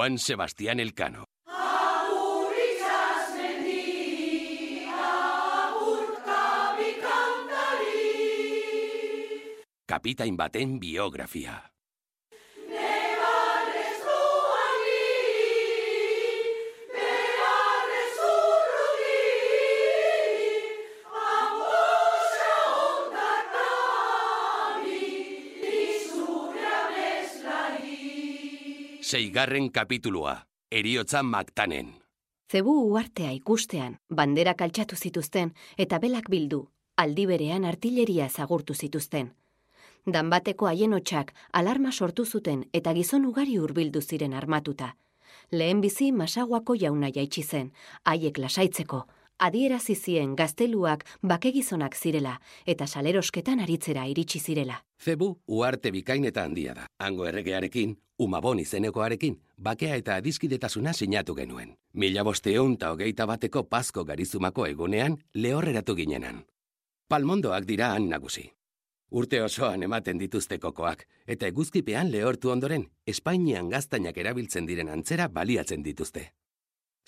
Juan Sebastián Elcano. Kapitain baten biografia. Seigarren kapitulua, eriotza maktanen. Zebu uartea ikustean, bandera kaltsatu zituzten eta belak bildu, aldi berean artilleria zagurtu zituzten. Danbateko haien hotxak alarma sortu zuten eta gizon ugari hurbildu ziren armatuta. Lehen bizi masaguako jauna jaitsi zen, haiek lasaitzeko, adierazi zien gazteluak bakegizonak zirela eta salerosketan aritzera iritsi zirela. Zebu uarte bikain eta handia da. Hango erregearekin, umabon izenekoarekin, bakea eta adiskidetasuna sinatu genuen. Mila bosteun eta hogeita bateko pasko garizumako egunean lehorreratu ginenan. Palmondoak dira han nagusi. Urte osoan ematen dituzte kokoak, eta eguzkipean lehortu ondoren, Espainian gaztainak erabiltzen diren antzera baliatzen dituzte.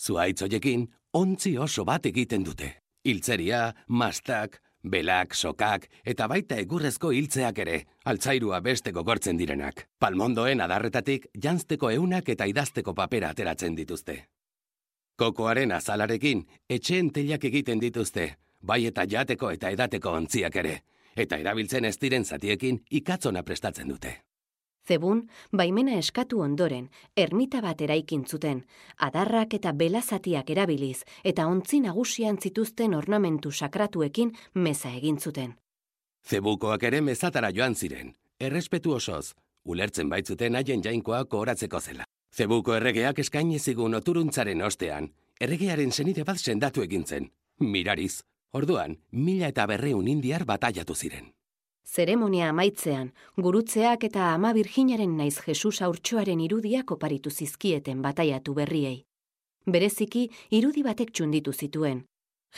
Zuaitz hoiekin, ontzi oso bat egiten dute. Hiltzeria, mastak, belak, sokak, eta baita egurrezko hiltzeak ere, altzairua beste gogortzen direnak. Palmondoen adarretatik, janzteko eunak eta idazteko papera ateratzen dituzte. Kokoaren azalarekin, etxeen telak egiten dituzte, bai eta jateko eta edateko ontziak ere, eta erabiltzen ez diren zatiekin ikatzona prestatzen dute. Zebun, baimena eskatu ondoren, ermita bat eraikin zuten, adarrak eta belazatiak erabiliz, eta ontzi nagusian zituzten ornamentu sakratuekin meza egin zuten. Zebukoak ere mezatara joan ziren, errespetu osoz, ulertzen baitzuten haien jainkoa kohoratzeko zela. Zebuko erregeak eskaini zigun oturuntzaren ostean, erregearen senide bat sendatu egintzen, mirariz, orduan, mila eta berreun indiar bataiatu ziren. Zeremonia amaitzean, gurutzeak eta ama virginaren naiz Jesus aurtsoaren irudiak oparitu zizkieten bataiatu berriei. Bereziki, irudi batek txunditu zituen.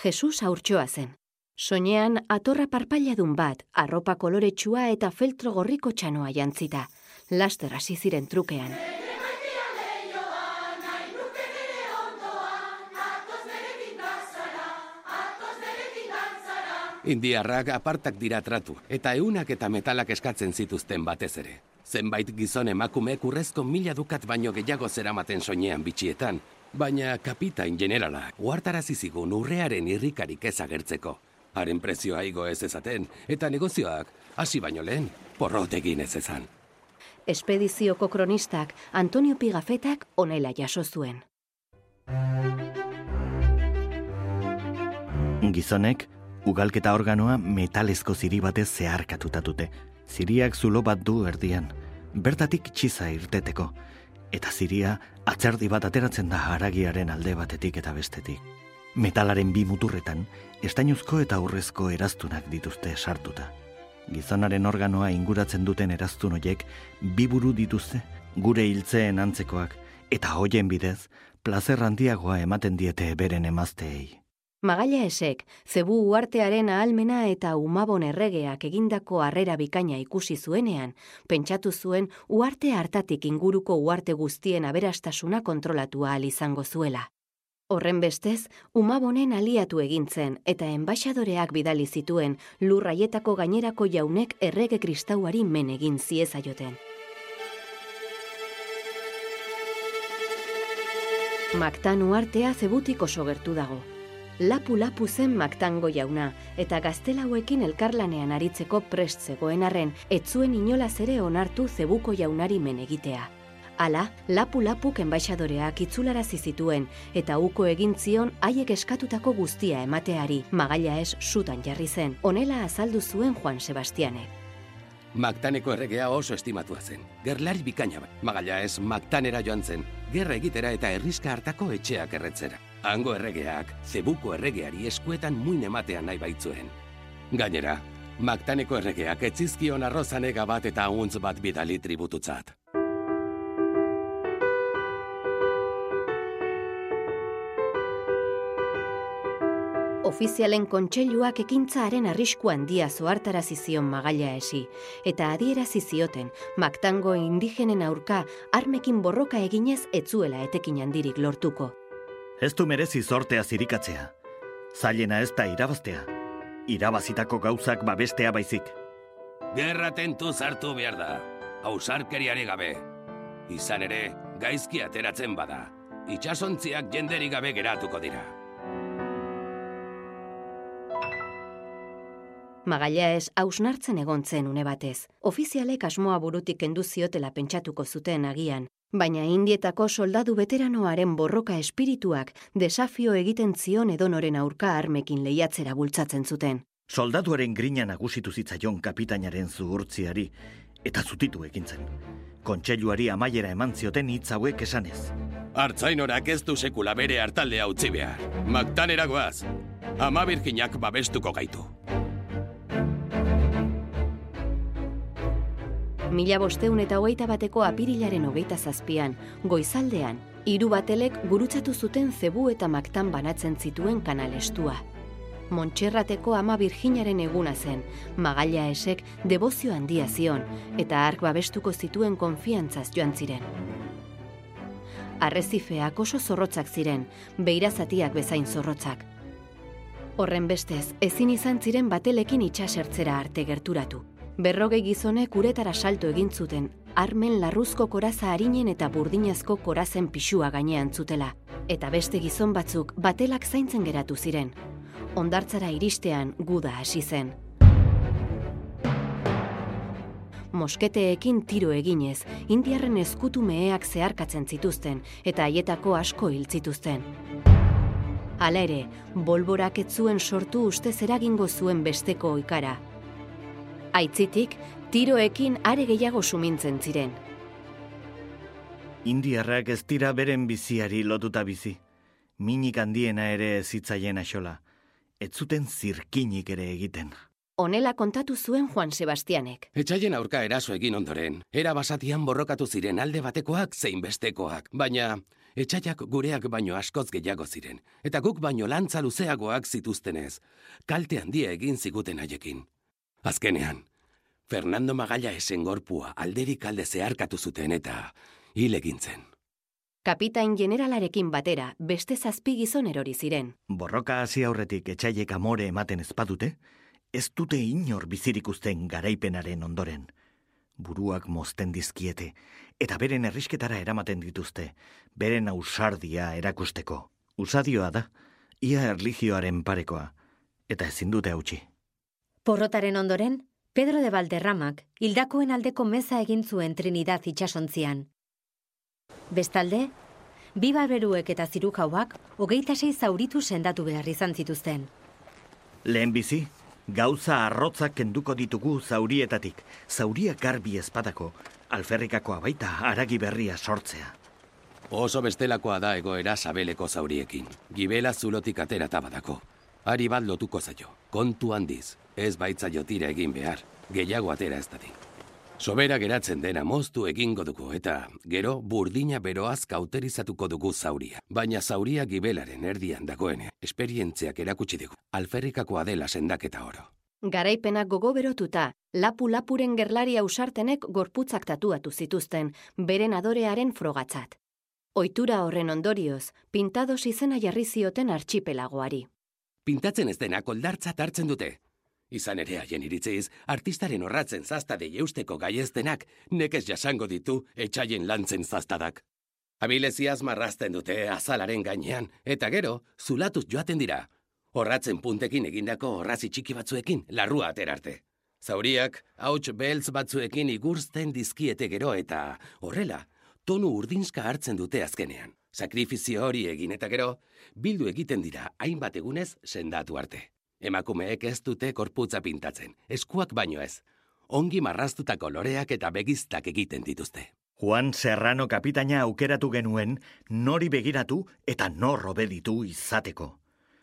Jesus aurtsoa zen. Soinean, atorra parpailadun bat, arropa koloretsua eta feltro gorriko txanoa jantzita. Laster hasi ziren trukean. Indiarrak apartak dira tratu, eta eunak eta metalak eskatzen zituzten batez ere. Zenbait gizon emakumeek urrezko mila dukat baino gehiago zeramaten soinean bitxietan, baina kapitain generala uartarazi zigun urrearen irrikarik ez agertzeko. Haren prezioa igo ez ezaten, eta negozioak hasi baino lehen, porrot egin ez ezan. Espedizioko kronistak Antonio Pigafetak onela jaso zuen. Gizonek, ugalketa organoa metalezko ziri batez zeharkatuta dute. Ziriak zulo bat du erdian, bertatik txiza irteteko, eta ziria atzerdi bat ateratzen da haragiaren alde batetik eta bestetik. Metalaren bi muturretan, estainuzko eta urrezko eraztunak dituzte sartuta. Gizonaren organoa inguratzen duten eraztun hoiek bi buru dituzte, gure hiltzeen antzekoak, eta hoien bidez, plazer handiagoa ematen diete beren emazteei. Magaila esek, zebu uartearen ahalmena eta umabon erregeak egindako harrera bikaina ikusi zuenean, pentsatu zuen uarte hartatik inguruko uarte guztien aberastasuna kontrolatu ahal izango zuela. Horren bestez, umabonen aliatu egintzen eta enbaixadoreak bidali zituen lurraietako gainerako jaunek errege kristauari men egin ziezaioten. Maktan uartea zebutik oso gertu dago lapu-lapu zen maktango jauna, eta gaztelauekin elkarlanean aritzeko prest zegoen arren, etzuen inolaz ere onartu zebuko jaunari menegitea. Hala, lapu-lapuk enbaixadoreak itzularazi zituen, eta uko egin zion haiek eskatutako guztia emateari, magaila ez sutan jarri zen, onela azaldu zuen Juan Sebastianek. Maktaneko erregea oso estimatua zen. Gerlari bikaina bai. Magaila ez maktanera joan zen. Gerra egitera eta herriska hartako etxeak erretzera. Hango erregeak, zebuko erregeari eskuetan muin ematean nahi baitzuen. Gainera, maktaneko erregeak etzizkion arrozanega bat eta untz bat bidali tribututzat. Ofizialen kontseiluak ekintzaaren arrisku handia zoartarazi zion magaila esi, eta adierazi zioten, maktango indigenen aurka armekin borroka eginez etzuela etekin handirik lortuko. Ez du merezi zortea zirikatzea. Zailena ez da irabaztea. Irabazitako gauzak babestea baizik. Gerra tentu zartu behar da, hausarkeriare gabe. Izan ere, gaizki ateratzen bada, itxasontziak jenderi gabe geratuko dira. Magaia ez hausnartzen egon zen une batez. Ofizialek asmoa burutik kendu ziotela pentsatuko zuten agian, baina indietako soldadu veteranoaren borroka espirituak desafio egiten zion edonoren aurka armekin lehiatzera bultzatzen zuten. Soldaduaren grina nagusitu zitzaion kapitainaren zuhurtziari eta zutitu egintzen. Kontseiluari amaiera eman zioten hitz hauek esanez. Artzainorak ez du sekula bere hartaldea utzi behar. Maktaneragoaz, ama birginak babestuko gaitu. Mila bosteun eta hogeita bateko apirilaren hogeita zazpian, goizaldean, hiru batelek gurutzatu zuten zebu eta maktan banatzen zituen kanalestua. Montxerrateko ama virginaren eguna zen, magaila esek debozio handia zion, eta ark babestuko zituen konfiantzaz joan ziren. Arrezifeak oso zorrotzak ziren, beirazatiak bezain zorrotzak. Horren bestez, ezin izan ziren batelekin itxasertzera arte gerturatu. Berrogei gizonek uretara salto egin zuten, armen larruzko koraza harinen eta burdinazko korazen pixua gainean zutela. Eta beste gizon batzuk batelak zaintzen geratu ziren. Ondartzara iristean guda hasi zen. Mosketeekin tiro eginez, indiarren eskutu meheak zeharkatzen zituzten eta haietako asko hil zituzten. Hala ere, bolborak etzuen sortu ustez eragingo zuen besteko ikara, Aitzitik, tiroekin are gehiago sumintzen ziren. Indiarrak ez dira beren biziari lotuta bizi. Minik handiena ere zitzaien axola. Ez zuten zirkinik ere egiten. Honela kontatu zuen Juan Sebastianek. Etxaien aurka eraso egin ondoren, era basatian borrokatu ziren alde batekoak zein bestekoak, baina etxaiak gureak baino askoz gehiago ziren, eta guk baino lantza luzeagoak zituztenez, kalte handia egin ziguten haiekin. Azkenean, Fernando Magalla esen gorpua alderik alde zeharkatu zuten eta hil egintzen. Kapitain generalarekin batera beste zazpi gizon erori ziren. Borroka hasi aurretik etxaiek amore ematen ezpadute, ez dute inor bizirik uzten garaipenaren ondoren. Buruak mozten dizkiete, eta beren errisketara eramaten dituzte, beren ausardia erakusteko. Usadioa da, ia erligioaren parekoa, eta ezin dute hautsi. Porrotaren ondoren, Pedro de Valderramak hildakoen aldeko meza egin zuen Trinidad itxasontzian. Bestalde, bi balberuek eta zirukauak hogeita sei zauritu sendatu behar izan zituzten. Lehen bizi, gauza arrotzak kenduko ditugu zaurietatik, zauria garbi espadako, alferrikakoa baita aragi berria sortzea. Oso bestelakoa da egoera sabeleko zauriekin, gibela zulotik atera tabadako. Ari bat lotuko zaio, kontu handiz, ez baitza jotira egin behar, gehiago atera ez dati. Sobera geratzen dena moztu egingo dugu eta gero burdina beroaz kauterizatuko dugu zauria. Baina zauria gibelaren erdian dagoene, esperientziak erakutsi dugu, alferrikakoa dela sendaketa oro. Garaipenak gogo berotuta, lapu-lapuren gerlari ausartenek gorputzak tatuatu zituzten, beren adorearen frogatzat. Oitura horren ondorioz, pintados izena jarri zioten archipelagoari pintatzen ez denak oldartzat hartzen dute. Izan ere haien iritziz, artistaren horratzen zaztade jeusteko gaieztenak nekez jasango ditu etxaien lantzen zaztadak. Abileziaz marrazten dute azalaren gainean, eta gero, zulatuz joaten dira. Horratzen puntekin egindako horrazi txiki batzuekin, larrua aterarte. Zauriak, hauts beltz batzuekin igurzten dizkiete gero eta, horrela, tonu urdinska hartzen dute azkenean sakrifizio hori egin eta gero, bildu egiten dira hainbat egunez sendatu arte. Emakumeek ez dute korputza pintatzen, eskuak baino ez. Ongi marraztutako loreak eta begiztak egiten dituzte. Juan Serrano kapitaina aukeratu genuen nori begiratu eta nor obeditu izateko.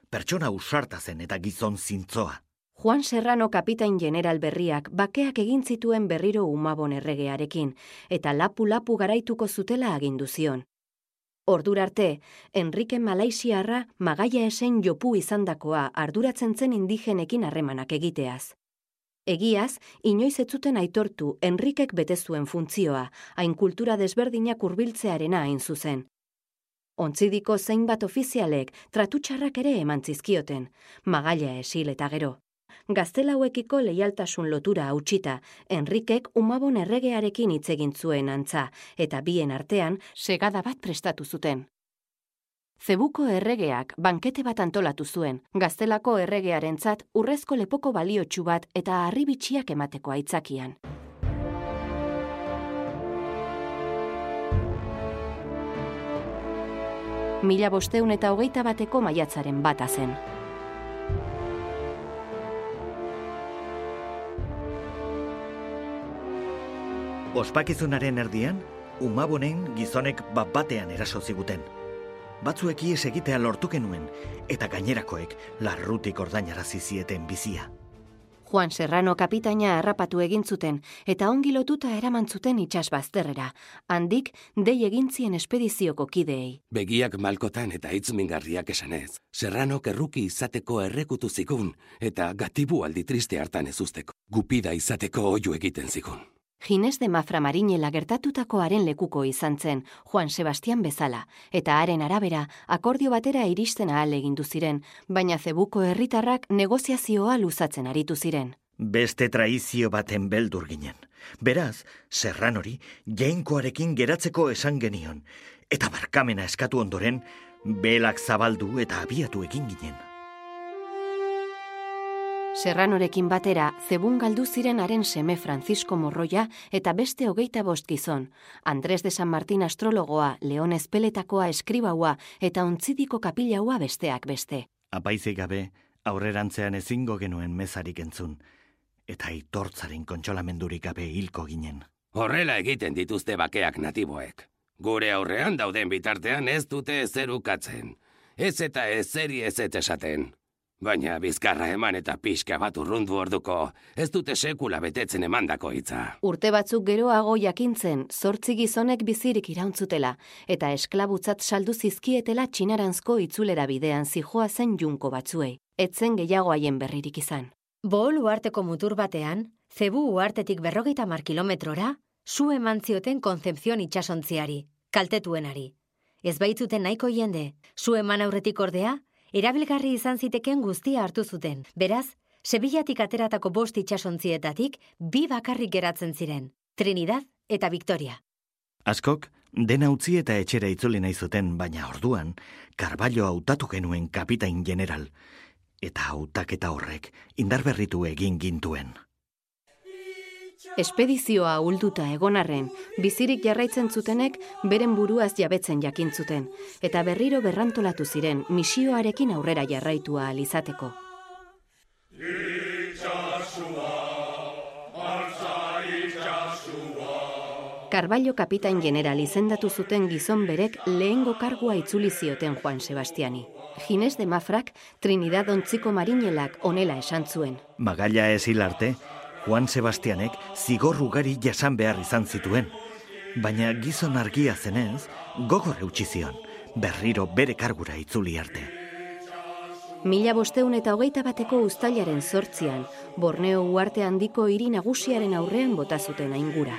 Pertsona usarta zen eta gizon zintzoa. Juan Serrano kapitain general berriak bakeak egin zituen berriro umabon erregearekin eta lapu-lapu garaituko zutela agindu zion. Ordurarte, Enrique Malaisiarra magaia esen jopu izandakoa arduratzen zen indigenekin harremanak egiteaz. Egiaz, inoiz ez zuten aitortu Enrikek bete zuen funtzioa, hain kultura desberdinak hurbiltzearena hain zuzen. Ontzidiko zeinbat ofizialek tratutxarrak ere eman zizkioten, magaila esil eta gero. Gaztelauekiko leialtasun lotura hautsita, Enrikek umabon erregearekin hitz egin zuen antza, eta bien artean segada bat prestatu zuten. Zebuko erregeak bankete bat antolatu zuen, gaztelako erregearentzat urrezko lepoko baliotsu bat eta harribitxiak emateko aitzakian. Mila bosteun eta hogeita bateko maiatzaren bata zen. Ospakizunaren erdian, umabonen gizonek bat batean eraso ziguten. Batzuek ies egitea lortu genuen, eta gainerakoek larrutik ordainarazi zieten bizia. Juan Serrano kapitaina harrapatu egin zuten eta ongi lotuta eraman zuten itsas bazterrera. Handik dei egintzien espedizioko kideei. Begiak malkotan eta itzmingarriak esanez. Serrano kerruki izateko errekutu zigun eta gatibu aldi triste hartan ez usteko. Gupida izateko oio egiten zigun. Ginez de Mafra Marinela gertatutakoaren lekuko izan zen, Juan Sebastian bezala, eta haren arabera akordio batera iristen ahal egindu ziren, baina zebuko herritarrak negoziazioa luzatzen aritu ziren. Beste traizio baten beldur ginen. Beraz, serranori, jainkoarekin geratzeko esan genion, eta barkamena eskatu ondoren, belak zabaldu eta abiatu egin ginen. Serranorekin batera, zebun galdu ziren haren seme Francisco Morroia eta beste hogeita bost gizon. Andres de San Martin astrologoa, Leon Espeletakoa eskribaua eta ontzidiko kapilaua besteak beste. Apaizik gabe, aurrerantzean ezingo genuen mezarik entzun, eta itortzaren kontsolamendurik gabe hilko ginen. Horrela egiten dituzte bakeak natiboek. Gure aurrean dauden bitartean ez dute ezerukatzen. Ez eta ez zeri ez ez esaten. Baina bizkarra eman eta pixka bat urrundu orduko, ez dute sekula betetzen emandako hitza. Urte batzuk geroago jakintzen, zortzi gizonek bizirik irauntzutela, eta esklabutzat saldu zizkietela txinaranzko itzulera bidean zijoa zen junko batzuei. Etzen gehiago haien berririk izan. Bohol uarteko mutur batean, zebu uartetik berrogeita mar kilometrora, zu eman zioten konzepzion itxasontziari, kaltetuenari. Ez baitzuten nahiko jende, zu eman aurretik ordea, erabilgarri izan ziteken guztia hartu zuten. Beraz, Sebillatik ateratako bost itxasontzietatik bi bakarrik geratzen ziren, Trinidad eta Victoria. Askok, dena utzi eta etxera itzuli nahi zuten, baina orduan, Carballo hautatu genuen kapitain general, eta hautaketa horrek indarberritu egin gintuen. Espedizioa ulduta egonarren, bizirik jarraitzen zutenek beren buruaz jabetzen jakin zuten, eta berriro berrantolatu ziren misioarekin aurrera jarraitua alizateko. Carballo kapitain general izendatu zuten gizon berek lehengo kargua itzuli zioten Juan Sebastiani. Ginez de Mafrak Trinidad ontziko marinelak onela esan zuen. Magaila ez hilarte, Juan Sebastianek zigor ugari jasan behar izan zituen. Baina gizon argia zenez, gogor eutxi zion, berriro bere kargura itzuli arte. Mila bosteun eta hogeita bateko ustailaren zortzian, Borneo uarte handiko hiri nagusiaren aurrean bota zuten aingura.